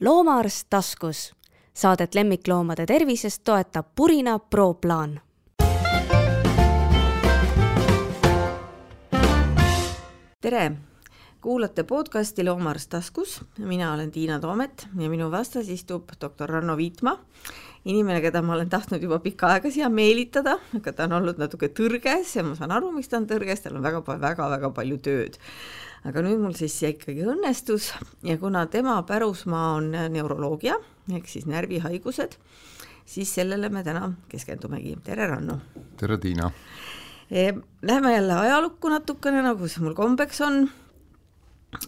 loomaarst taskus. Saadet lemmikloomade tervisest toetab Purina Pro plaan. tere, kuulate podcasti Loomaarst taskus, mina olen Tiina Toomet ja minu vastas istub doktor Ranno Viitma, inimene, keda ma olen tahtnud juba pikka aega siia meelitada, aga ta on olnud natuke tõrges ja ma saan aru, miks ta on tõrges, tal on väga-väga-väga palju tööd aga nüüd mul siis ikkagi õnnestus ja kuna tema pärusmaa on neuroloogia ehk siis närvihaigused, siis sellele me täna keskendumegi. tere, Ranno! tere, Tiina! E, Läheme jälle ajalukku natukene, nagu see mul kombeks on.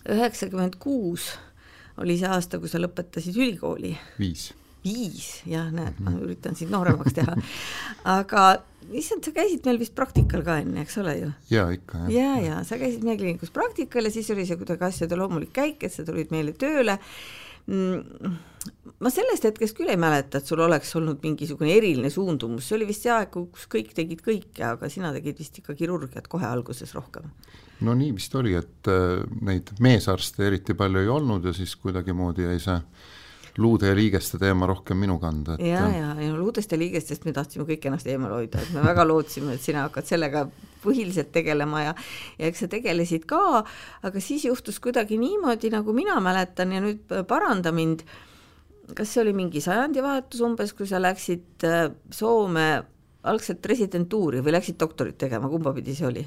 üheksakümmend kuus oli see aasta, kui sa lõpetasid ülikooli. viis viis, jah, näed, ma üritan sind nooremaks teha. aga issand, sa käisid meil vist praktikal ka enne, eks ole ju? jaa, ikka, jah. ja, ja sa käisid meie kliinikus praktikal ja siis oli see kuidagi asjade loomulik käik, et sa tulid meile tööle mm, ma sellest hetkest küll ei mäleta, et sul oleks olnud mingisugune eriline suundumus, see oli vist see aeg, kus kõik tegid kõike, aga sina tegid vist ikka kirurgiat kohe alguses rohkem. no nii vist oli, et äh, neid meesarste eriti palju ei olnud ja siis kuidagimoodi jäi see luude ja liigeste teema rohkem minu kanda et.... ja, ja, ja luudest ja liigestest me tahtsime kõik ennast eemal hoida, et me väga lootsime, et sina hakkad sellega põhiliselt tegelema ja ja eks sa tegelesid ka, aga siis juhtus kuidagi niimoodi, nagu mina mäletan ja nüüd paranda mind, kas see oli mingi sajandivahetus umbes, kui sa läksid äh, Soome algselt residentuuri või läksid doktorit tegema, kumba pidi see oli?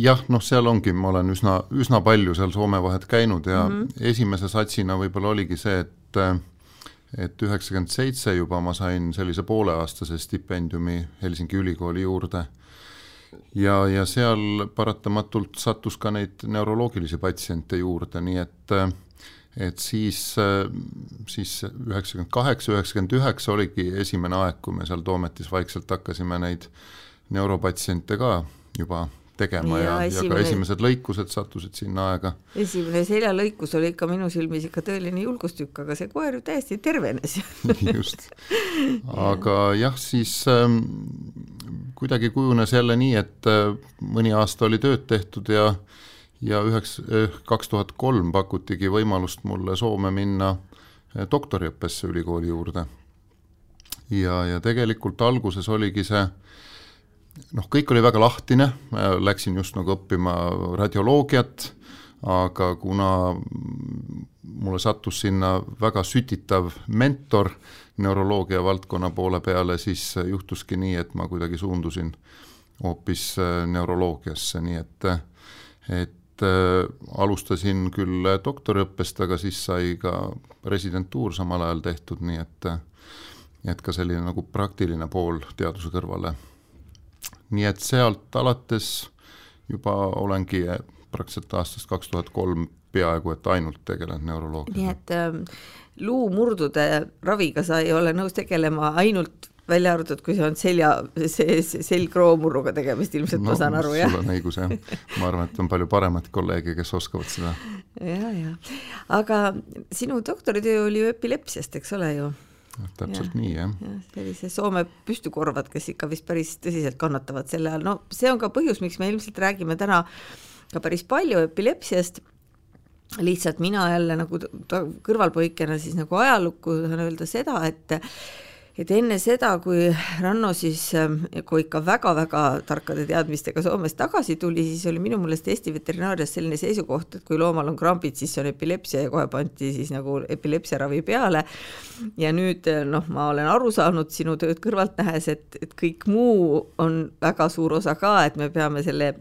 Jah, noh, seal ongi, ma olen üsna, üsna palju seal Soome vahet käinud ja mm -hmm. esimese satsina võib-olla oligi see, et et üheksakümmend seitse juba ma sain sellise pooleaastase stipendiumi Helsingi ülikooli juurde ja, ja seal paratamatult sattus ka neid neuroloogilisi patsiente juurde, nii et et siis, siis üheksakümmend kaheksa, üheksakümmend üheksa oligi esimene aeg, kui me seal Toometis vaikselt hakkasime neid neuropatsiente ka juba tegema ja, ja, esimene, ja ka esimesed lõikused sattusid sinna aega. esimene seljalõikus oli ikka minu silmis ikka tõeline julgustükk, aga see koer ju täiesti tervenes just, aga jah, siis ähm, kuidagi kujunes jälle nii, et äh, mõni aasta oli tööd tehtud ja ja üheks, äh, kaks tuhat kolm pakutigi võimalust mulle Soome minna äh, doktoriõppesse ülikooli juurde. ja, ja tegelikult alguses oligi see noh, kõik oli väga lahtine, läksin just nagu õppima radioloogiat, aga kuna mulle sattus sinna väga sütitav mentor neuroloogia valdkonna poole peale, siis juhtuski nii, et ma kuidagi suundusin hoopis äh, neuroloogiasse, nii et, et äh, alustasin küll doktoriõppest, aga siis sai ka residentuur samal ajal tehtud, nii et et ka selline nagu praktiline pool teaduse kõrvale nii et sealt alates juba olengi praktiliselt aastast kaks tuhat kolm peaaegu et ainult tegelenud neuroloogiaga. nii et ähm, luumurdude raviga sa ei ole nõus tegelema ainult välja arvatud, kui see on selja, see, see selgroomurruga tegemist, ilmselt no, ma saan aru, jah? sul on õigus, jah. ma arvan, et on palju paremaid kolleege, kes oskavad seda. ja, ja. aga sinu doktoritöö oli ju epilepsiast, eks ole ju? Täpselt ja, nii, jah ja,. sellise Soome püstykorvad, kes ikka vist päris tõsiselt kannatavad selle all, no see on ka põhjus, miks me ilmselt räägime täna ka päris palju epilepsiast, lihtsalt mina jälle nagu kõrvalpõikena siis nagu ajalukku saan öelda seda, et et enne seda, kui Ranno siis, kui ikka väga-väga tarkade teadmistega Soomest tagasi tuli, siis oli minu meelest Eesti veterinaarias selline seisukoht, et kui loomal on krambid, siis see on epilepsia ja kohe pandi siis nagu epilepsiaravi peale. ja nüüd noh, ma olen aru saanud sinu tööd kõrvalt nähes, et, et kõik muu on väga suur osa ka, et me peame selle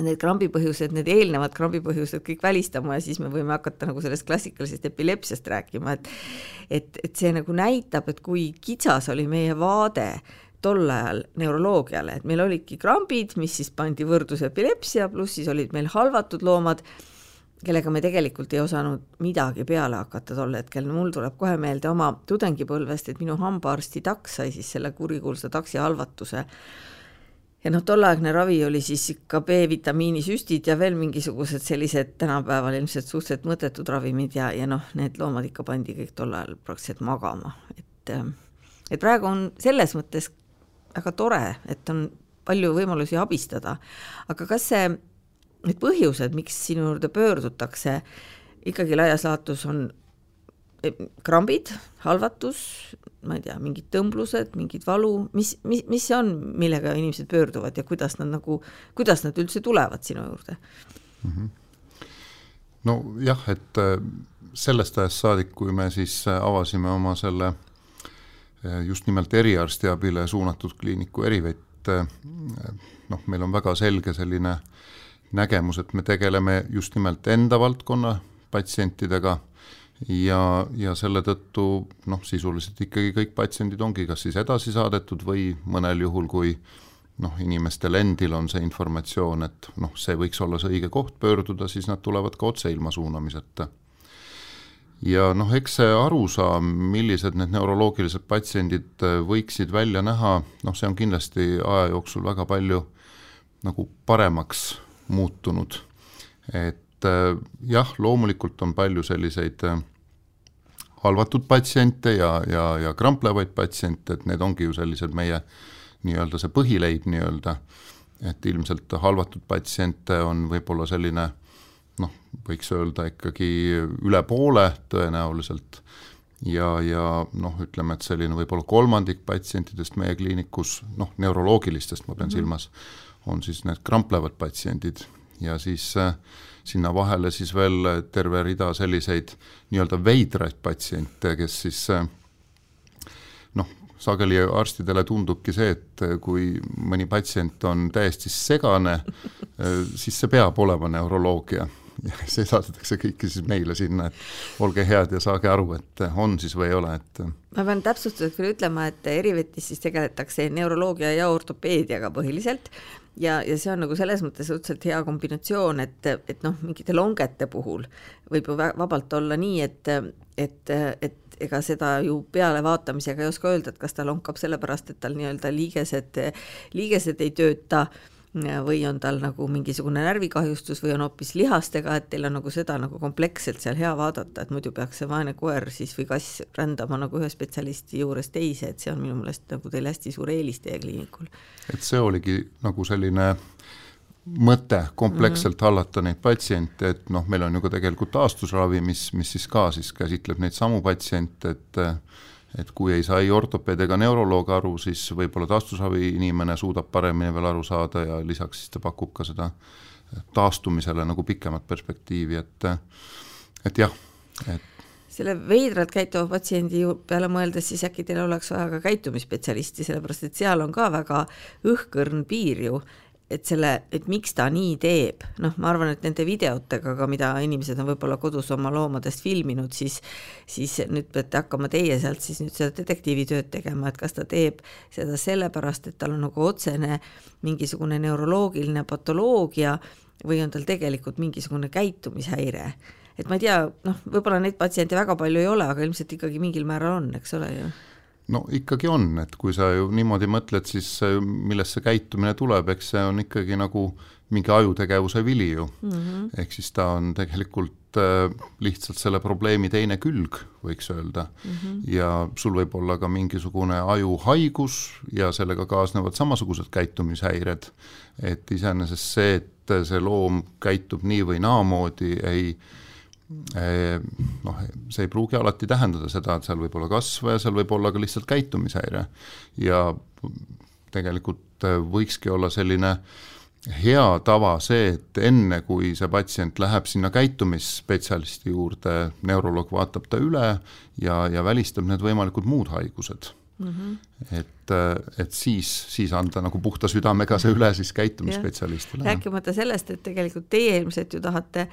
need krambipõhjused, need eelnevad krambipõhjused kõik välistama ja siis me võime hakata nagu sellest klassikalisest epilepsiast rääkima, et et, et see nagu näitab, et kui kitsas oli meie vaade tol ajal neuroloogiale, et meil olidki krambid, mis siis pandi võrdlus epilepsia, pluss siis olid meil halvatud loomad, kellega me tegelikult ei osanud midagi peale hakata tol hetkel, mul tuleb kohe meelde oma tudengipõlvest, et minu hambaarsti taks sai siis selle kurikuulsa taksi halvatuse ja noh, tolleaegne ravi oli siis ikka B-vitamiini süstid ja veel mingisugused sellised tänapäeval ilmselt suhteliselt mõttetud ravimid ja, ja noh, need loomad ikka pandi kõik tol ajal praktiliselt magama, et et praegu on selles mõttes väga tore, et on palju võimalusi abistada, aga kas see, need põhjused, miks sinu juurde pöördutakse, ikkagi laias laastus on krambid, halvatus, ma ei tea, mingid tõmblused, mingid valu, mis, mis, mis see on, millega inimesed pöörduvad ja kuidas nad nagu, kuidas nad üldse tulevad sinu juurde mm? -hmm. nojah, et äh, sellest ajast saadik, kui me siis äh, avasime oma selle äh, just nimelt eriarstiabile suunatud kliiniku Erivett, noh, meil on väga selge selline nägemus, et me tegeleme just nimelt enda valdkonna patsientidega ja, ja selle tõttu noh, sisuliselt ikkagi kõik patsiendid ongi kas siis edasi saadetud või mõnel juhul, kui noh, inimestel endil on see informatsioon, et noh, see võiks olla see õige koht pöörduda, siis nad tulevad ka otse ilma suunamiseta. ja noh, eks see arusaam, millised need neuroloogilised patsiendid võiksid välja näha, noh, see on kindlasti aja jooksul väga palju nagu paremaks muutunud, et jah, loomulikult on palju selliseid äh, halvatud patsiente ja, ja, ja kramplevaid patsiente, et need ongi ju sellised meie nii-öelda see põhileib nii-öelda, et ilmselt halvatud patsiente on võib-olla selline noh, võiks öelda ikkagi üle poole tõenäoliselt. Ja, ja noh, ütleme, et selline võib-olla kolmandik patsientidest meie kliinikus, noh, neuroloogilistest ma pean mm -hmm. silmas, on siis need kramplevad patsiendid ja siis äh, sinna vahele siis veel terve rida selliseid nii-öelda veidraid patsiente, kes siis noh, sageli arstidele tundubki see, et kui mõni patsient on täiesti segane, siis see peab olema neuroloogia ja siis saadetakse kõiki siis meile sinna, et olge head ja saage aru, et on siis või ei ole, et ma pean täpsustuseks veel ütlema, et Erivetis siis tegeletakse neuroloogia ja ortopeediaga põhiliselt. Ja, ja see on nagu selles mõttes õudselt hea kombinatsioon, et, et noh, mingite longete puhul võib ju vabalt olla nii, et, et, et ega seda ju pealevaatamisega ei oska öelda, et kas ta lonkab sellepärast, et tal nii-öelda liigesed, liigesed ei tööta või on tal nagu mingisugune närvikahjustus või on hoopis lihastega, et teil on nagu seda nagu kompleksselt seal hea vaadata, et muidu peaks see vaene koer siis või kass rändama nagu ühe spetsialisti juurest teise, et see on minu meelest nagu teil hästi suur eelis teie kliinikul. et see oligi nagu selline mõte kompleksselt mm -hmm. hallata neid patsiente, et noh, meil on ju ka tegelikult taastusravi, mis, mis siis ka siis käsitleb neid samu patsiente, et et kui ei saa ei ortopeed ega neuroloog aru, siis võib-olla taastusravi inimene suudab paremini veel aru saada ja lisaks siis ta pakub ka seda taastumisele nagu pikemat perspektiivi, et et jah, et selle veidralt käituva patsiendi peale mõeldes, siis äkki teil oleks vaja ka käitumisspetsialisti, sellepärast et seal on ka väga õhkõrn piir ju, et selle, et miks ta nii teeb, noh, ma arvan, et nende videotega ka, mida inimesed on võib-olla kodus oma loomadest filminud, siis siis nüüd peate hakkama teie sealt siis nüüd seda detektiivitööd tegema, et kas ta teeb seda sellepärast, et tal on nagu otsene mingisugune neuroloogiline patoloogia või on tal tegelikult mingisugune käitumishäire. Et ma ei tea, noh, võib-olla neid patsiente väga palju ei ole, aga ilmselt ikkagi mingil määral on, eks ole ju no ikkagi on, et kui sa ju niimoodi mõtled, siis millest see käitumine tuleb, eks see on ikkagi nagu mingi ajutegevuse vili ju mm. -hmm. ehk siis ta on tegelikult äh, lihtsalt selle probleemi teine külg, võiks öelda mm. -hmm. ja sul võib olla ka mingisugune ajuhaigus ja sellega kaasnevad samasugused käitumishäired. et iseenesest see, et see loom käitub nii või naamoodi, ei äh, noh, see ei pruugi alati tähendada seda, et seal võib olla kasv ja seal võib olla ka lihtsalt käitumishäire. ja tegelikult äh, võikski olla selline hea tava see, et enne, kui see patsient läheb sinna käitumisspetsialisti juurde, neuroloog vaatab ta üle ja, ja välistab need võimalikud muud haigused mm. -hmm. et, äh, et siis, siis anda nagu puhta südamega see üle siis käitumisspetsialistile. rääkimata sellest, et tegelikult teie ilmselt ju tahate,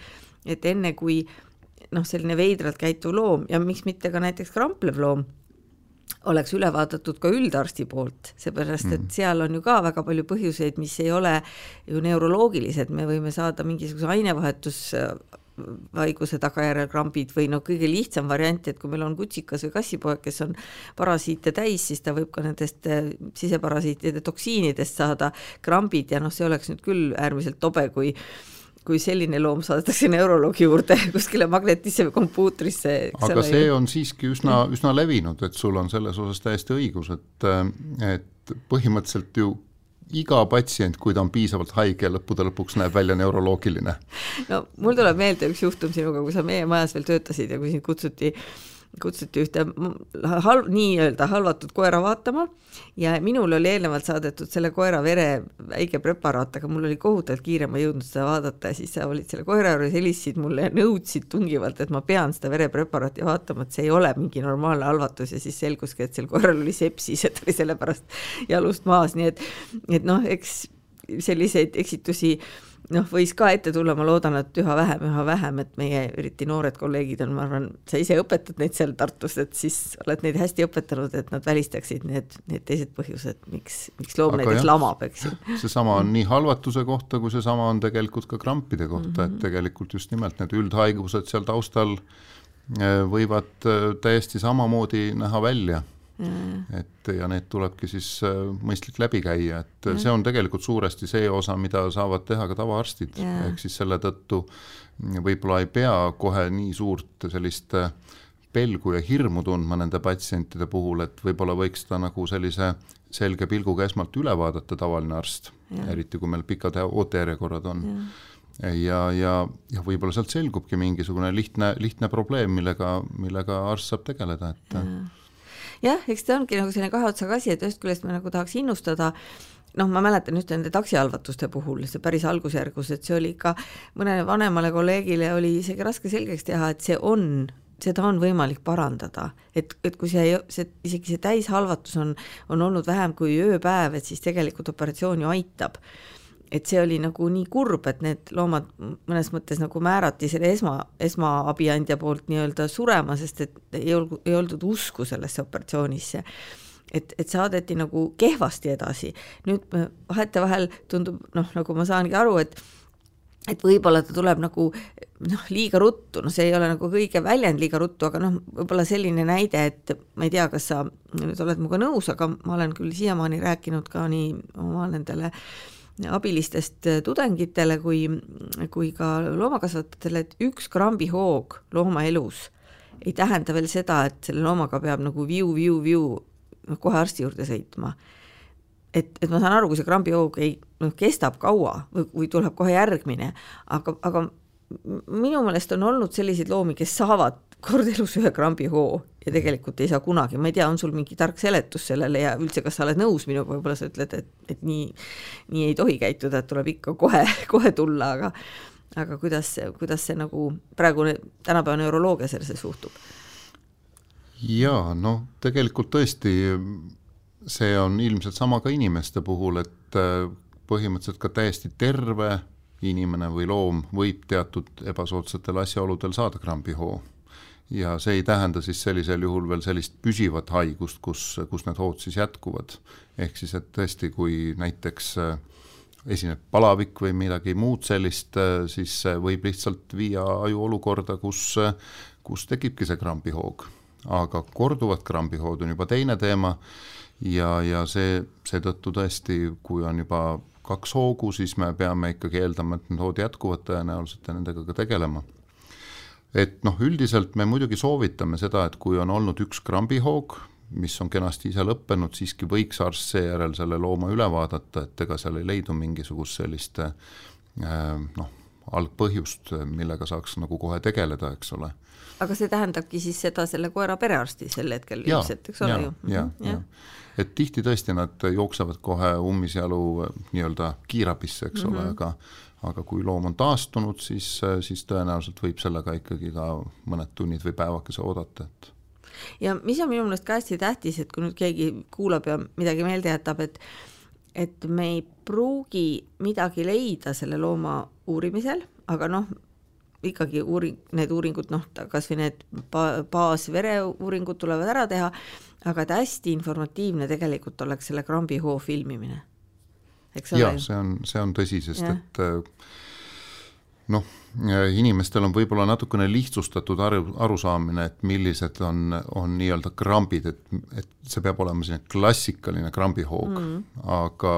et enne kui äh, noh, selline veidralt käituv loom ja miks mitte ka näiteks kramplev loom oleks üle vaadatud ka üldarsti poolt, seepärast et mm. seal on ju ka väga palju põhjuseid, mis ei ole ju neuroloogilised, me võime saada mingisuguse ainevahetus haiguse tagajärjel krambid või noh, kõige lihtsam variant, et kui meil on kutsikas või kassipoeg, kes on parasiite täis, siis ta võib ka nendest eh, siseparasiitide toksiinidest saada krambid ja noh, see oleks nüüd küll äärmiselt tobe, kui kui selline loom saadetakse neuroloogi juurde kuskile magnetisse või kompuutrisse. aga see on siiski üsna, üsna levinud, et sul on selles osas täiesti õigus, et, et põhimõtteliselt ju iga patsient, kui ta on piisavalt haige, lõppude lõpuks näeb välja neuroloogiline. no mul tuleb meelde üks juhtum sinuga, kui sa meie majas veel töötasid ja kui sind kutsuti kutsuti ühte halb, nii-öelda halvatud koera vaatama. Ja minul oli eelnevalt saadetud selle koera vere väike preparaat, aga mul oli kohutavalt kiire, ma ei jõudnud seda vaadata. Ja siis sa olid selle koera juures, helistasid mulle ja nõudsid tungivalt, et ma pean seda verepreparaati vaatama, et see ei ole mingi normaalne halvatus. Ja siis selguski, et sel koeral oli sepsis, et oli sellepärast jalust maas, nii et et noh, eks selliseid eksitusi äh, noh, võis ka ette tulla, ma loodan, et üha vähem, üha vähem, et meie eriti noored kolleegid on, ma arvan, sa ise õpetad neid seal Tartus, et siis oled neid hästi õpetanud, et nad välistaksid need, need teised põhjused, miks, miks loom näiteks lamab, eks ju. seesama on nii halvatuse kohta, kui seesama on tegelikult ka krampide kohta mm, -hmm. et mhm. tegelikult just nimelt need üldhaigused seal taustal eh, võivad eh, täiesti samamoodi näha välja et ja need tulebki siis äh, mõistlik läbi käia, et ja. see on tegelikult suuresti see osa, mida saavad teha ka tavaarstid, ehk siis selle tõttu võib-olla ei pea kohe nii suurt sellist äh, pelgu ja hirmu tundma nende patsientide puhul, et võib-olla võiks ta nagu sellise selge pilguga esmalt üle vaadata, tavaline arst, eriti kui meil pikad ootejärjekorrad on. Ja, ja, ja, ja võib-olla sealt selgubki mingisugune lihtne, lihtne probleem, millega, millega arst saab tegeleda, et ja jah, eks ta ongi nagu selline kahe otsaga asi, et ühest küljest me nagu tahaks innustada. Noh, ma mäletan just nende taksihalvatuste puhul, see päris algusjärgus, et see oli ikka mõnele vanemale kolleegile oli isegi raske selgeks teha, et see on, seda on võimalik parandada, et, et kui see, see, isegi see täishalvatus on, on olnud vähem kui ööpäev, et siis tegelikult operatsioon ju aitab et see oli nagu nii kurb, et need loomad mõnes mõttes nagu määrati selle esma, esmaabiandja poolt nii-öelda surema, sest et ei olnud, ei oldud usku sellesse operatsioonisse. et, et saadeti nagu kehvasti edasi. nüüd vahetevahel tundub noh, nagu ma saangi aru, et et võib-olla ta tuleb nagu noh, liiga ruttu, no see ei ole nagu õige väljend liiga ruttu, aga noh, võib-olla selline näide, et ma ei tea, kas sa nüüd oled minuga nõus, aga ma olen küll siiamaani rääkinud ka nii oma nendele äh, abilistest tudengitele kui, kui ka loomakasvatajatele, et üks krambihoog looma elus ei tähenda veel seda, et selle loomaga peab nagu viu-viu-viu noh, kohe arsti juurde sõitma. et, et ma saan aru, kui see krambihoog ei, noh, kestab kaua või, või tuleb kohe järgmine, aga, aga minu meelest on olnud selliseid loomi, kes saavad kord elus ühe krambihoo ja tegelikult ei saa kunagi, ma ei tea, on sul mingi tark seletus sellele ja üldse, kas sa oled nõus minuga, võib-olla sa ütled, et, et nii, nii ei tohi käituda, et tuleb ikka kohe, kohe tulla, aga aga kuidas, kuidas see nagu praegune tänapäeva neuroloogia sellesse suhtub? jaa, noh, tegelikult tõesti see on ilmselt sama ka inimeste puhul, et äh, põhimõtteliselt ka täiesti terve inimene või loom võib teatud ebasoodsatel asjaoludel saada krambihoo ja see ei tähenda siis sellisel juhul veel sellist püsivat haigust, kus, kus need hood siis jätkuvad. ehk siis, et tõesti, kui näiteks äh, esineb palavik või midagi muud sellist, äh, siis see võib lihtsalt viia aju olukorda, kus, äh, kus tekibki see krambihoog. aga korduvad krambihood on juba teine teema ja, ja see, seetõttu tõesti, kui on juba kaks hoogu, siis me peame ikkagi eeldama, et need hood jätkuvad tõenäoliselt ja nendega ka tegelema et noh, üldiselt me muidugi soovitame seda, et kui on olnud üks krambihoog, mis on kenasti ise lõppenud, siiski võiks arst seejärel selle looma üle vaadata, et ega seal ei leidu mingisugust sellist äh, noh, algpõhjust, millega saaks nagu kohe tegeleda, eks ole. aga see tähendabki siis seda selle koera perearsti sel hetkel ilmselt, eks ole ju? ja, ja, ja et tihti tõesti nad jooksevad kohe ummisjalu äh, nii-öelda kiirabisse, eks mm -hmm. ole, aga aga kui loom on taastunud, siis, siis tõenäoliselt võib sellega ikkagi ka mõned tunnid või päevakese oodata, et ja mis on minu meelest ka hästi tähtis, et kui nüüd keegi kuulab ja midagi meelde jätab, et et me ei pruugi midagi leida selle looma uurimisel, aga noh, ikkagi uuring, need uuringud, noh, kas või need ba-, baasvereuuringud tulevad ära teha, aga et hästi informatiivne tegelikult oleks selle krambihoo filmimine eks ole. see on, see on tõsi, sest ja. et äh, noh, inimestel on võib-olla natukene lihtsustatud aru, arusaamine, et millised on, on nii-öelda krambid, et, et see peab olema selline klassikaline krambihoog mm., aga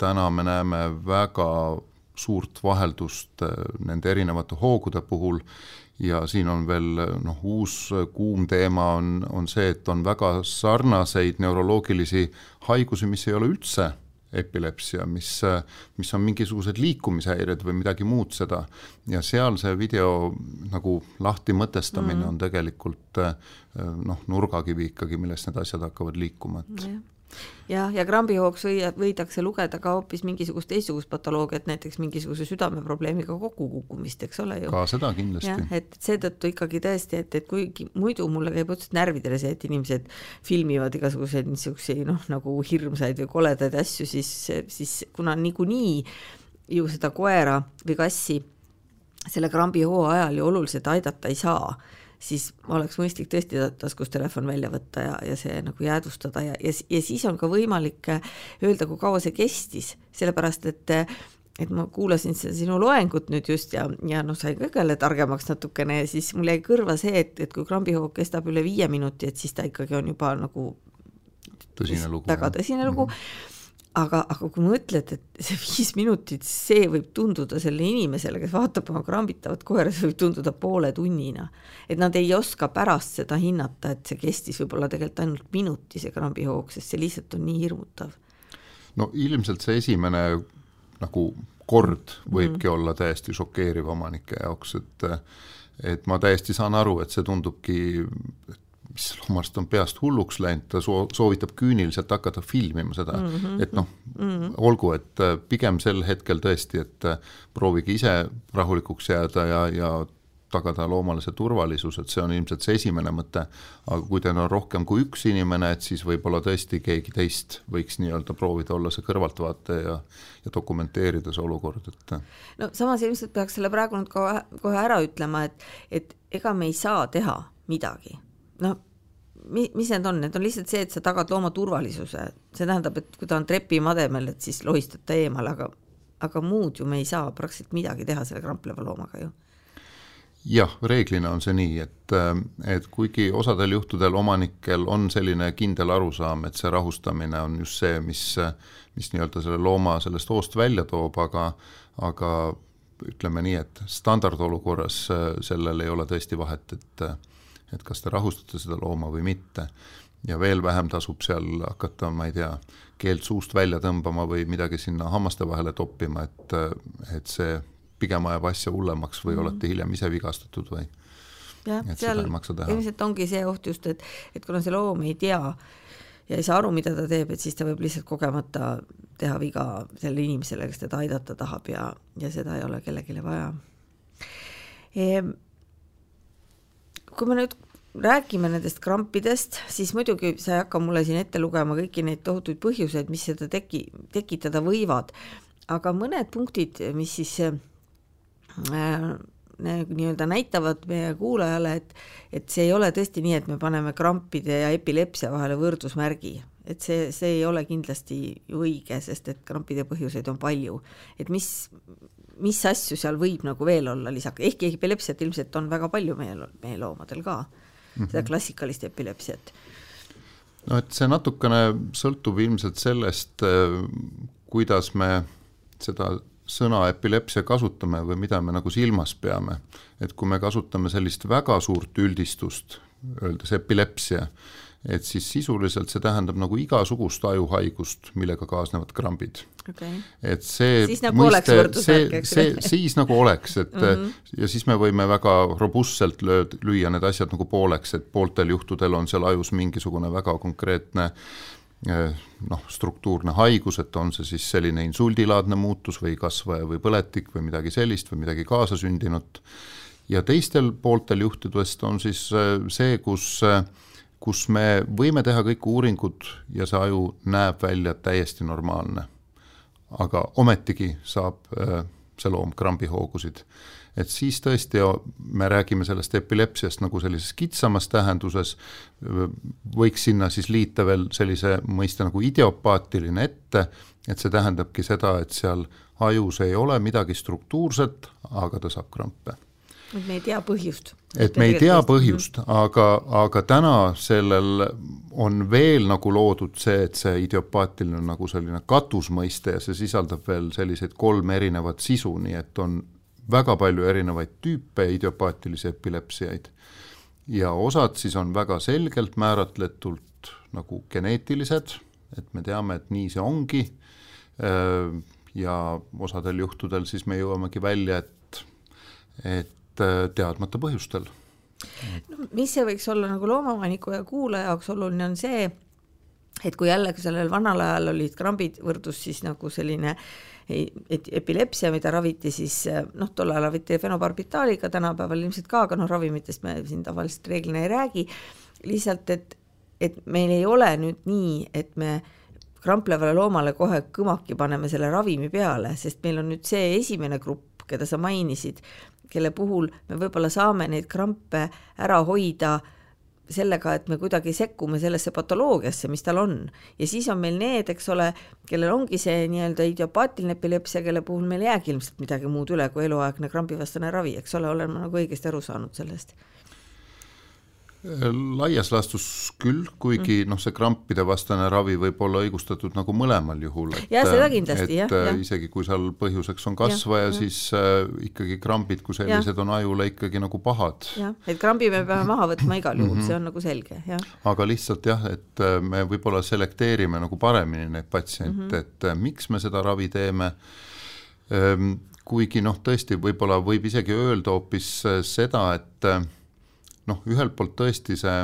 täna me näeme väga suurt vaheldust äh, nende erinevate hoogude puhul ja siin on veel noh, uus kuum teema on, on see, et on väga sarnaseid neuroloogilisi haigusi, mis ei ole üldse epilepsia, mis, mis on mingisugused liikumishäired või midagi muud seda ja seal see video nagu lahti mõtestamine mm. on tegelikult noh, nurgakivi ikkagi, millest need asjad hakkavad liikuma, et yeah jah, ja krambihoogs või, võidakse lugeda ka hoopis mingisugust teistsugust patoloogiat, näiteks mingisuguse südameprobleemiga kokkukukkumist, eks ole ju. ka seda kindlasti. et seetõttu ikkagi tõesti, et, et kuigi muidu mulle käib otseselt närvidele see, et inimesed filmivad igasuguseid niisuguseid noh, nagu hirmsaid või koledaid asju, siis, siis kuna niikuinii ju seda koera või kassi selle krambihoo ajal ju oluliselt aidata ei saa siis oleks mõistlik tõesti taskust telefon välja võtta ja, ja see nagu jäädvustada ja, ja, ja siis on ka võimalik äh, öelda, kui kaua see kestis, sellepärast et et ma kuulasin seda sinu loengut nüüd just ja, ja noh, sain ka jälle targemaks natukene ja siis mul jäi kõrva see, et, et kui krambihoog kestab üle viie minuti, et siis ta ikkagi on juba nagu tõsine lugu. väga tõsine lugu mm. -hmm aga, aga kui mõtled, et see viis minutit, see võib tunduda sellele inimesele, kes vaatab oma krambitavat koera, see võib tunduda poole tunnina. et nad ei oska pärast seda hinnata, et see kestis võib-olla tegelikult ainult minuti, see krambihoog, sest see lihtsalt on nii hirmutav. no ilmselt see esimene nagu kord võibki mm. olla täiesti šokeeriv omanike jaoks, et et ma täiesti saan aru, et see tundubki, et mis loomast on peast hulluks läinud, ta soo-, soovitab küüniliselt hakata filmima seda mm, -hmm. et noh mm, -hmm. olgu, et äh, pigem sel hetkel tõesti, et äh, proovige ise rahulikuks jääda ja, ja tagada loomale see turvalisus, et see on ilmselt see esimene mõte, aga kui teil on rohkem kui üks inimene, et siis võib-olla tõesti keegi teist võiks nii-öelda proovida olla see kõrvaltvaataja ja ja dokumenteerida see olukord, et no samas ilmselt peaks selle praegu nüüd kohe, kohe ära ütlema, et et ega me ei saa teha midagi noh, mi-, mis need on, need on lihtsalt see, et sa tagad looma turvalisuse, see tähendab, et kui ta on trepimademel, et siis lohistad ta eemale, aga aga muud ju me ei saa praktiliselt midagi teha selle krampleva loomaga ju. Jah, reeglina on see nii, et, et kuigi osadel juhtudel omanikel on selline kindel arusaam, et see rahustamine on just see, mis, mis nii-öelda selle looma sellest hoost välja toob, aga, aga ütleme nii, et standardolukorras sellel ei ole tõesti vahet, et et kas te rahustate seda looma või mitte. ja veel vähem tasub seal hakata, ma ei tea, keelt suust välja tõmbama või midagi sinna hammaste vahele toppima, et, et see pigem ajab asja hullemaks või mm -hmm. olete hiljem ise vigastatud või jah, seal ilmselt ongi see oht just, et, et kuna see loom ei tea ja ei saa aru, mida ta teeb, et siis ta võib lihtsalt kogemata teha viga sellele inimesele, kes teda aidata tahab ja, ja seda ei ole kellelegi vaja e kui me nüüd räägime nendest krampidest, siis muidugi sa ei hakka mulle siin ette lugema kõiki neid tohutuid põhjuseid, mis seda teki, tekitada võivad, aga mõned punktid, mis siis äh, nii-öelda näitavad meie kuulajale, et et see ei ole tõesti nii, et me paneme krampide ja epilepsia vahele võrdusmärgi, et see, see ei ole kindlasti õige, sest et krampide põhjuseid on palju. et mis, mis asju seal võib nagu veel olla lisaks, ehkki epilepsiat ilmselt on väga palju meie, meie loomadel ka mm, -hmm. seda klassikalist epilepsiat. no et see natukene sõltub ilmselt sellest, äh, kuidas me seda sõna epilepsia kasutame või mida me nagu silmas peame. et kui me kasutame sellist väga suurt üldistust, öeldes epilepsia, et siis sisuliselt see tähendab nagu igasugust ajuhaigust, millega kaasnevad krambid. Okay.. et see siis nagu mõiste, see, see, siis nagu oleks, et mm -hmm. ja siis me võime väga robustselt lööd, lüüa need asjad nagu pooleks, et pooltel juhtudel on seal ajus mingisugune väga konkreetne eh, noh, struktuurne haigus, et on see siis selline insuldilaadne muutus või kasvaja või põletik või midagi sellist või midagi kaasasündinut, ja teistel pooltel juhtudest on siis eh, see, kus äh, kus me võime teha kõik uuringud ja see aju näeb välja täiesti normaalne. aga ometigi saab äh, see loom krambihoogusid. et siis tõesti me räägime sellest epilepsiast nagu sellises kitsamas tähenduses, võiks sinna siis liita veel sellise mõiste nagu idiopaatiline ette, et see tähendabki seda, et seal ajus ei ole midagi struktuurset, aga ta saab krampe et me ei tea põhjust. et me ei tea põhjust, aga, aga täna sellel on veel nagu loodud see, et see idiopaatiline on nagu selline katusmõiste ja see sisaldab veel selliseid kolm erinevat sisu, nii et on väga palju erinevaid tüüpe idiopaatilisi epilepsiaid. ja osad siis on väga selgelt määratletult nagu geneetilised, et me teame, et nii see ongi ja osadel juhtudel siis me jõuamegi välja, et, et teadmata põhjustel. no mis see võiks olla nagu loomaomaniku ja kuulaja jaoks oluline, on see, et kui jällegi sellel vanal ajal olid krambid võrdus siis nagu selline epilepsia, mida raviti siis noh, tol ajal raviti fenobarbitaaliga, tänapäeval ilmselt ka, aga noh, ravimitest me siin tavaliselt reeglina ei räägi, lihtsalt et, et meil ei ole nüüd nii, et me kramplevale loomale kohe kõmaki paneme selle ravimi peale, sest meil on nüüd see esimene grupp, keda sa mainisid, kelle puhul me võib-olla saame neid krampe ära hoida sellega, et me kuidagi sekkume sellesse patoloogiasse, mis tal on. ja siis on meil need, eks ole, kellel ongi see nii-öelda idiopaatiline epilepsia, kelle puhul meil ei jäägi ilmselt midagi muud üle kui eluaegne krambivastane ravi, eks ole, olen ma nagu õigesti aru saanud sellest laias laastus küll, kuigi mm. noh, see krampide vastane ravi võib olla õigustatud nagu mõlemal juhul. ja seda kindlasti, jah. et ja. isegi kui seal põhjuseks on kasvaja, siis äh, ikkagi krambid kui sellised ja. on ajule ikkagi nagu pahad. jah, et krambi me peame maha võtma igal juhul mm, -hmm. see on nagu selge, jah. aga lihtsalt jah, et äh, me võib-olla selekteerime nagu paremini neid patsiente mm, -hmm. et äh, miks me seda ravi teeme ähm,, kuigi noh, tõesti, võib-olla võib isegi öelda hoopis äh, seda, et äh, noh, ühelt poolt tõesti see,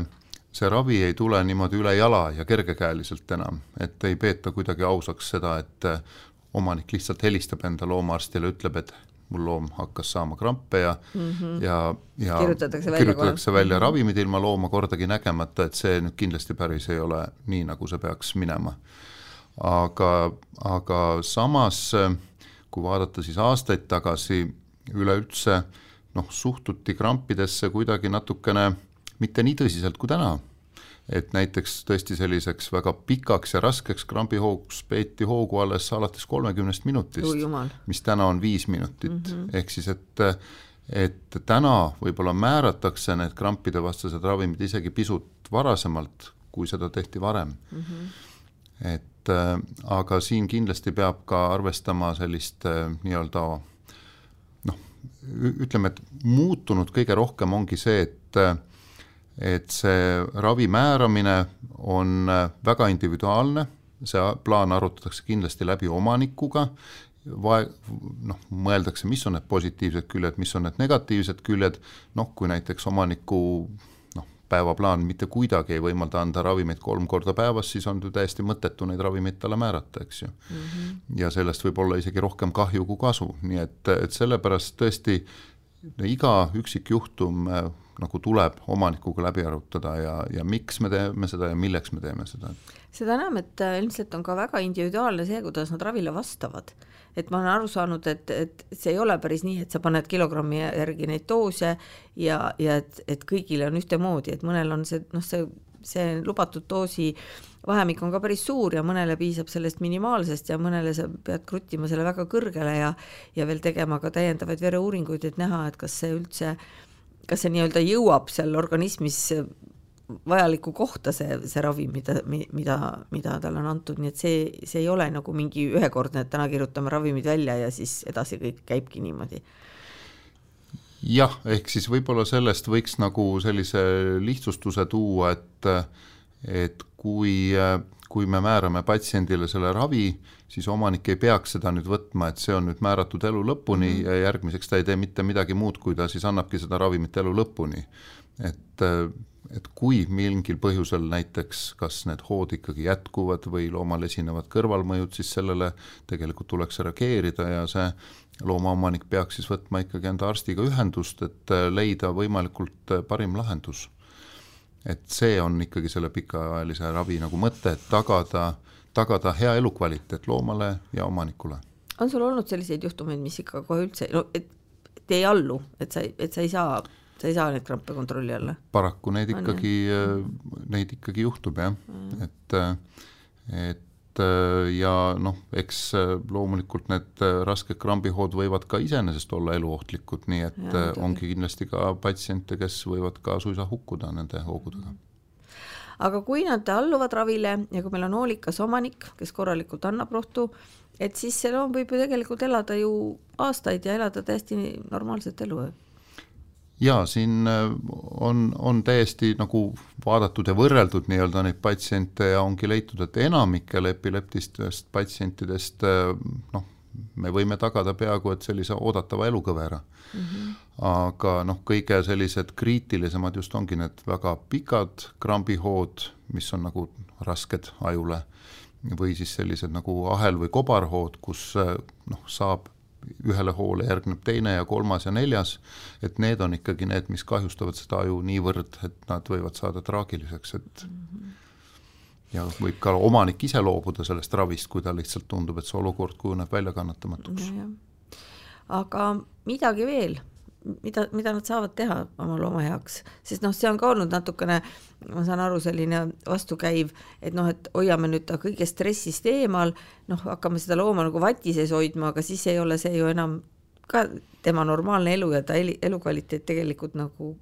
see ravi ei tule niimoodi üle jala ja kergekäeliselt enam, et ei peeta kuidagi ausaks seda, et eh, omanik lihtsalt helistab enda loomaarstile, ütleb, et mul loom hakkas saama krampe ja mm, -hmm. ja, ja kirjutatakse välja, kirjutatakse välja ravimid ilma looma kordagi nägemata, et see nüüd kindlasti päris ei ole nii, nagu see peaks minema. aga, aga samas, kui vaadata siis aastaid tagasi, üleüldse äh, noh, suhtuti krampidesse kuidagi natukene mitte nii tõsiselt kui täna. et näiteks tõesti selliseks väga pikaks ja raskeks krambihoogs peeti hoogu alles alates kolmekümnest minutist, mis täna on viis minutit mm, -hmm. ehk siis et et täna võib-olla määratakse need krampide vastased ravimid isegi pisut varasemalt, kui seda tehti varem mm. -hmm. et äh, aga siin kindlasti peab ka arvestama sellist äh, nii-öelda ütleme, et muutunud kõige rohkem ongi see, et et see ravi määramine on väga individuaalne, see plaan arutatakse kindlasti läbi omanikuga, vae-, noh, mõeldakse, mis on need positiivsed küljed, mis on need negatiivsed küljed, noh, kui näiteks omaniku päevaplaan mitte kuidagi ei võimalda anda ravimeid kolm korda päevas, siis on ju täiesti mõttetu neid ravimeid talle määrata, eks ju mm. -hmm. ja sellest võib olla isegi rohkem kahju kui kasu, nii et, et sellepärast tõesti iga üksikjuhtum nagu tuleb omanikuga läbi arutada ja, ja miks me teeme seda ja milleks me teeme seda. seda enam, et äh, ilmselt on ka väga individuaalne see, kuidas nad ravile vastavad et ma olen aru saanud, et, et see ei ole päris nii, et sa paned kilogrammi järgi neid doose ja, ja et, et kõigile on ühtemoodi, et mõnel on see noh, see, see lubatud doosi vahemik on ka päris suur ja mõnele piisab sellest minimaalsest ja mõnele sa pead kruttima selle väga kõrgele ja ja veel tegema ka täiendavaid vereuuringuid, et näha, et kas see üldse, kas see nii-öelda jõuab seal organismis vajalikku kohta see, see ravim, mida, mida, mida talle on antud, nii et see, see ei ole nagu mingi ühekordne, et täna kirjutame ravimid välja ja siis edasi kõik käibki niimoodi. jah, ehk siis võib-olla sellest võiks nagu sellise lihtsustuse tuua, et et kui, kui me määrame patsiendile selle ravi, siis omanik ei peaks seda nüüd võtma, et see on nüüd määratud elu lõpuni mm -hmm. ja järgmiseks ta ei tee mitte midagi muud, kui ta siis annabki seda ravimit elu lõpuni. et et kui mingil põhjusel näiteks kas need hood ikkagi jätkuvad või loomal esinevad kõrvalmõjud, siis sellele tegelikult tuleks reageerida ja see loomaomanik peaks siis võtma ikkagi enda arstiga ühendust, et leida võimalikult parim lahendus. et see on ikkagi selle pikaajalise ravi nagu mõte, et tagada, tagada hea elukvaliteet loomale ja omanikule. on sul olnud selliseid juhtumeid, mis ikka kohe üldse, no et, et ei allu, et sa, et sa ei saa sa ei saa neid krampe kontrolli alla? paraku neid ikkagi, äh, neid ikkagi juhtub jah mm., et, äh, et äh, ja noh, eks loomulikult need rasked krambihood võivad ka iseenesest olla eluohtlikud, nii et ja, ongi kindlasti ka patsiente, kes võivad ka suisa hukkuda nende hoogudega mm aga kui nad alluvad ravile ja kui meil on hoolikas omanik, kes korralikult annab rohtu, et siis see loom võib ju tegelikult elada ju aastaid ja elada täiesti normaalset elu jaa, siin äh, on, on täiesti nagu vaadatud ja võrreldud nii-öelda neid patsiente ja ongi leitud, et enamikel epileptilistest patsientidest noh, me võime tagada peaaegu et sellise oodatava elukõvera mm. -hmm. aga noh, kõige sellised kriitilisemad just ongi need väga pikad krambihood, mis on nagu rasked ajule, või siis sellised nagu ahel- või kobarhood, kus noh, saab ühele hoole järgneb teine ja kolmas ja neljas, et need on ikkagi need, mis kahjustavad seda aju niivõrd, et nad võivad saada traagiliseks, et mm -hmm ja võib ka omanik ise loobuda sellest ravist, kui tal lihtsalt tundub, et see olukord kujuneb väljakannatamatuks. aga midagi veel, mida, mida nad saavad teha oma looma heaks, sest noh, see on ka olnud natukene, ma saan aru, selline vastukäiv, et noh, et hoiame nüüd ta kõigest stressist eemal, noh, hakkame seda looma nagu vati sees hoidma, aga siis ei ole see ju enam ka tema normaalne elu ja ta elukvaliteet tegelikult nagu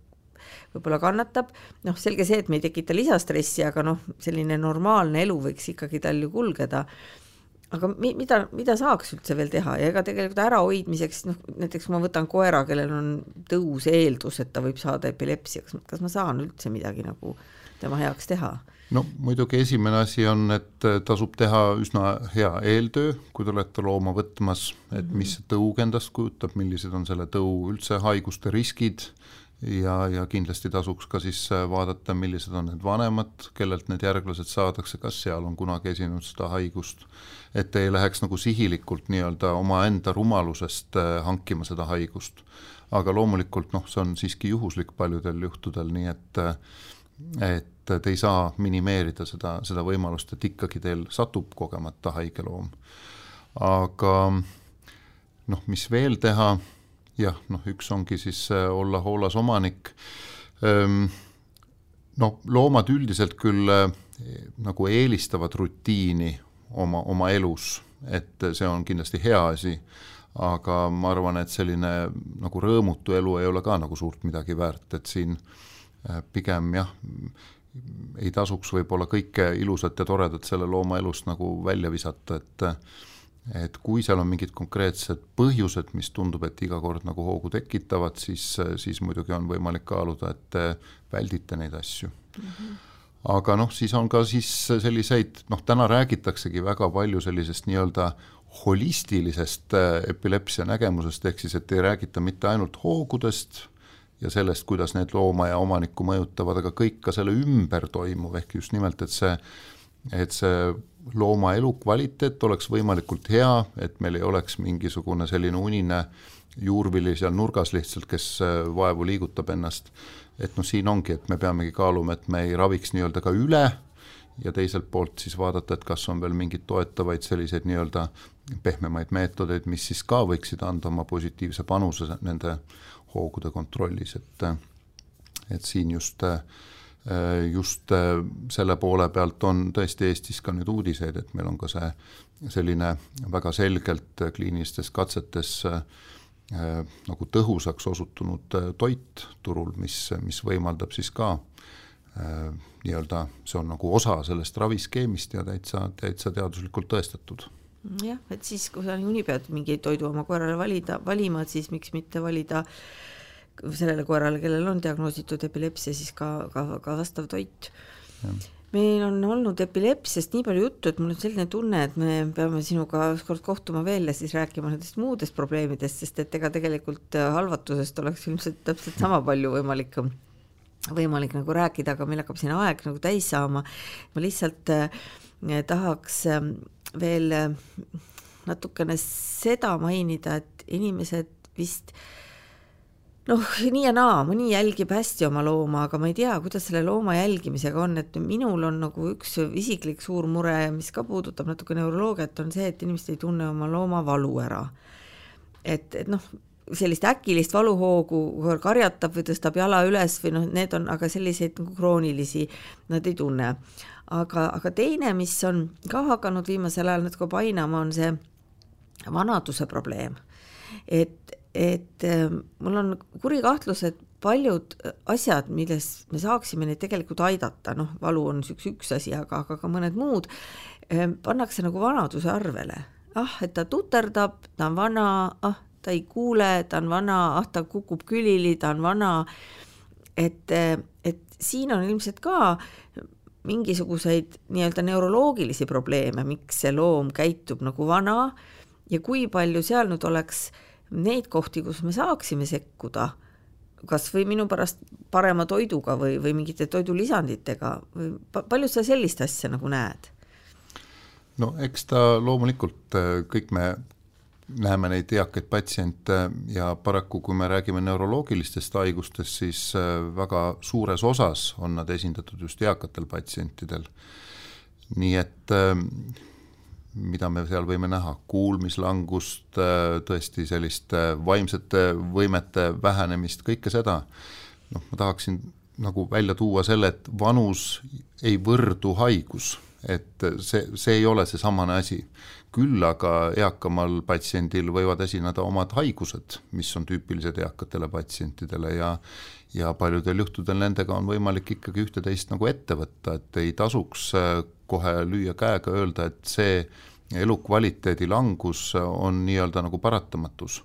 võib-olla kannatab, noh, selge see, et me ei tekita lisastressi, aga noh, selline normaalne elu võiks ikkagi tal ju kulgeda. Aga mi-, mida, mida saaks üldse veel teha? Ja ega tegelikult ärahoidmiseks, noh näiteks ma võtan koera, kellel on tõus eeldus, et ta võib saada epilepsia, kas, kas ma saan üldse midagi nagu tema heaks teha? no muidugi esimene asi on, et tasub teha üsna hea eeltöö, kui te olete looma võtmas, et mis see tõug endast kujutab, millised on selle tõu üldse haiguste riskid ja, ja kindlasti tasuks ka siis äh, vaadata, millised on need vanemad, kellelt need järglased saadakse, kas seal on kunagi esinenud seda haigust, et ei läheks nagu sihilikult nii-öelda omaenda rumalusest äh, hankima seda haigust. aga loomulikult noh, see on siiski juhuslik paljudel juhtudel, nii et äh, et te ei saa minimeerida seda, seda võimalust, et ikkagi teil satub kogemata haige loom. aga noh, mis veel teha jah, noh, üks ongi siis äh, olla hoolas omanik. No loomad üldiselt küll äh, nagu eelistavad rutiini oma, oma elus, et see on kindlasti hea asi, aga ma arvan, et selline nagu rõõmutu elu ei ole ka nagu suurt midagi väärt, et siin äh, pigem jah, ei tasuks võib-olla kõike ilusat ja toredat selle looma elust nagu välja visata, et et kui seal on mingid konkreetsed põhjused, mis tundub, et iga kord nagu hoogu tekitavad, siis, siis muidugi on võimalik kaaluda, et te väldite neid asju mm. -hmm. aga noh, siis on ka siis selliseid, noh, täna räägitaksegi väga palju sellisest nii-öelda holistilisest äh, epilepsia nägemusest, ehk siis et ei räägita mitte ainult hoogudest ja sellest, kuidas need looma ja omanikku mõjutavad, aga kõik ka selle ümber toimuv, ehk just nimelt, et see, et see looma elukvaliteet oleks võimalikult hea, et meil ei oleks mingisugune selline unine juurvili seal nurgas lihtsalt, kes äh, vaevu liigutab ennast. et noh, siin ongi, et me peamegi kaaluma, et me ei raviks nii-öelda ka üle ja teiselt poolt siis vaadata, et kas on veel mingeid toetavaid selliseid nii-öelda pehmemaid meetodeid, mis siis ka võiksid anda oma positiivse panuse nende hoogude kontrollis, et et siin just äh, Äh, just äh, selle poole pealt on tõesti Eestis ka nüüd uudiseid, et meil on ka see selline väga selgelt kliinilistes katsetes äh, nagu tõhusaks osutunud toit turul, mis, mis võimaldab siis ka nii-öelda, see on nagu osa sellest raviskeemist ja täitsa, täitsa teaduslikult tõestatud. Jah, et siis, kui sa niikuinii pead mingi toidu oma koerale valida, valima, siis miks mitte valida äh, sellele koerale, kellel on diagnoositud epilepsia, siis ka, ka, ka vastav toit. meil on olnud epilepsiast nii palju juttu, et mul on selline tunne, et me peame sinuga ükskord kohtuma veel ja siis rääkima nendest muudest probleemidest, sest et ega tegelikult halvatusest oleks ilmselt täpselt sama palju võimalik võimalik nagu rääkida, aga meil hakkab siin aeg nagu täis saama. ma lihtsalt äh, tahaks äh, veel äh, natukene seda mainida, et inimesed vist äh, noh, nii ja naa, mõni jälgib hästi oma looma, aga ma ei tea, kuidas selle looma jälgimisega on, et minul on nagu üks isiklik suur mure, mis ka puudutab natuke neuroloogiat, on see, et inimesed ei tunne oma looma valu ära. et, et noh, sellist äkilist valuhoogu karjatab või tõstab jala üles või noh, need on, aga selliseid nagu kroonilisi nad ei tunne. aga, aga teine, mis on ka hakanud viimasel ajal natuke painama, on see vanaduse probleem. et et äh, mul on kuri kahtlus, et paljud asjad, milles me saaksime neid tegelikult aidata, noh, valu on üks, üks asi, aga, aga ka mõned muud, äh, pannakse nagu vanaduse arvele. ah, et ta tuterdab, ta on vana, ah, ta ei kuule, ta on vana, ah, ta kukub külili, ta on vana et, et siin on ilmselt ka mingisuguseid nii-öelda neuroloogilisi probleeme, miks see loom käitub nagu vana ja kui palju seal nüüd oleks neid kohti, kus me saaksime sekkuda, kas või minu pärast parema toiduga või, või mingite toidulisanditega või palju sa sellist asja nagu näed? no eks ta loomulikult, kõik me näeme neid eakaid patsiente ja paraku, kui me räägime neuroloogilistest haigustest, siis väga suures osas on nad esindatud just eakatel patsientidel. nii et mida me seal võime näha, kuulmislangust, äh, tõesti sellist vaimsete võimete vähenemist, kõike seda. noh, ma tahaksin nagu välja tuua selle, et vanus ei võrdu haigus, et see, see ei ole seesamane asi. küll aga eakamal patsiendil võivad esineda omad haigused, mis on tüüpilised eakatele patsientidele ja ja paljudel juhtudel nendega on võimalik ikkagi ühte-teist nagu ette võtta, et ei tasuks äh, kohe lüüa käega, öelda, et see elukvaliteedi langus on nii-öelda nagu paratamatus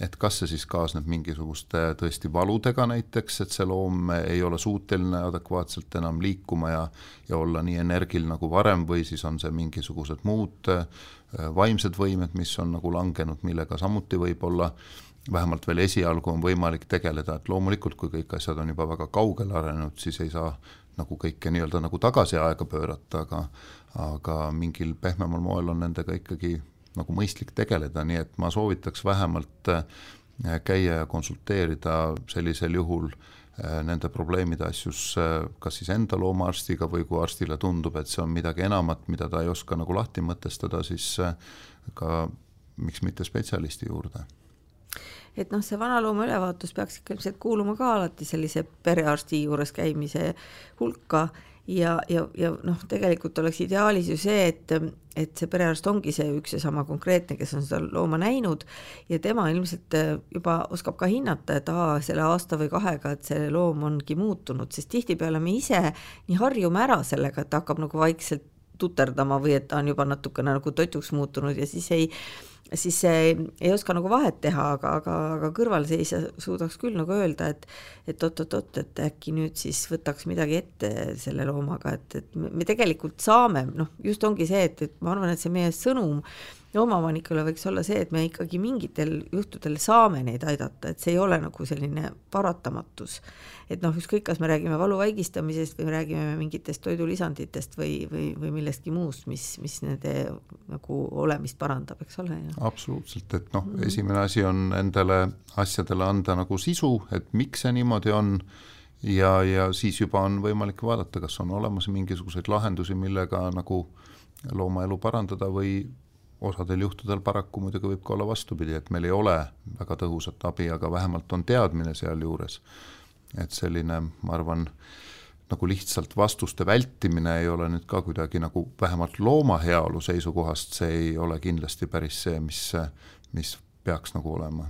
et kas see siis kaasneb mingisuguste tõesti valudega näiteks, et see loom ei ole suuteline adekvaatselt enam liikuma ja ja olla nii energil nagu varem või siis on see mingisugused muud äh, vaimsed võimed, mis on nagu langenud, millega samuti võib-olla vähemalt veel esialgu on võimalik tegeleda, et loomulikult, kui kõik asjad on juba väga kaugele arenenud, siis ei saa nagu kõike nii-öelda nagu tagasi aega pöörata, aga aga mingil pehmemal moel on nendega ikkagi nagu mõistlik tegeleda, nii et ma soovitaks vähemalt äh, käia ja konsulteerida sellisel juhul äh, nende probleemide asjus äh, kas siis enda loomaarstiga või kui arstile tundub, et see on midagi enamat, mida ta ei oska nagu lahti mõtestada, siis ka miks mitte spetsialisti juurde. Et noh, see vanalooma ülevaatus peaks ikka ilmselt kuuluma ka alati sellise perearsti juures käimise hulka ja, ja, ja noh, tegelikult oleks ideaalis ju see, et, et see perearst ongi see üks ja sama konkreetne, kes on seda looma näinud ja tema ilmselt juba oskab ka hinnata, et aa, selle aasta või kahega, et see loom ongi muutunud, sest tihtipeale me ise nii harjume ära sellega, et hakkab nagu vaikselt tuterdama või et ta on juba natukene nagu totuks muutunud ja siis ei siis ei oska nagu vahet teha, aga, aga, aga kõrvalseisja suudaks küll nagu öelda, et et oot-oot-oot, et äkki nüüd siis võtaks midagi ette selle loomaga, et, et me tegelikult saame, noh, just ongi see, et, et ma arvan, et see meie sõnum loomaomanikule võiks olla see, et me ikkagi mingitel juhtudel saame neid aidata, et see ei ole nagu selline paratamatus. et noh, ükskõik, kas me räägime valu vaigistamisest või me räägime mingitest toidulisanditest või, või, või millestki muust, mis, mis nende nagu olemist parandab, eks ole. absoluutselt, et noh mm -hmm., esimene asi on endale asjadele anda nagu sisu, et miks see niimoodi on ja, ja siis juba on võimalik vaadata, kas on olemas mingisuguseid lahendusi, millega nagu loomaelu parandada või osadel juhtudel paraku muidugi võib ka olla vastupidi, et meil ei ole väga tõhusat abi, aga vähemalt on teadmine sealjuures. et selline, ma arvan, nagu lihtsalt vastuste vältimine ei ole nüüd ka kuidagi nagu vähemalt looma heaolu seisukohast, see ei ole kindlasti päris see, mis, mis peaks nagu olema.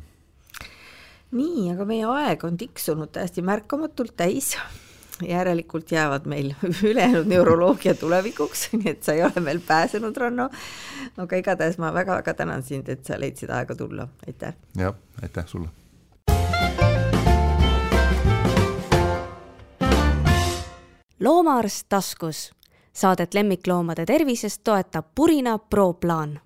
nii, aga meie aeg on tiksunud täiesti märkamatult täis järelikult jäävad meil ülejäänud neuroloogia tulevikuks, nii et sa ei ole veel pääsenud, Ranno. aga igatahes ma väga-väga tänan sind, et sa leidsid aega tulla, aitäh. jah, aitäh sulle. loomaarst taskus. Saadet lemmikloomade tervisest toetab Purina Pro plaan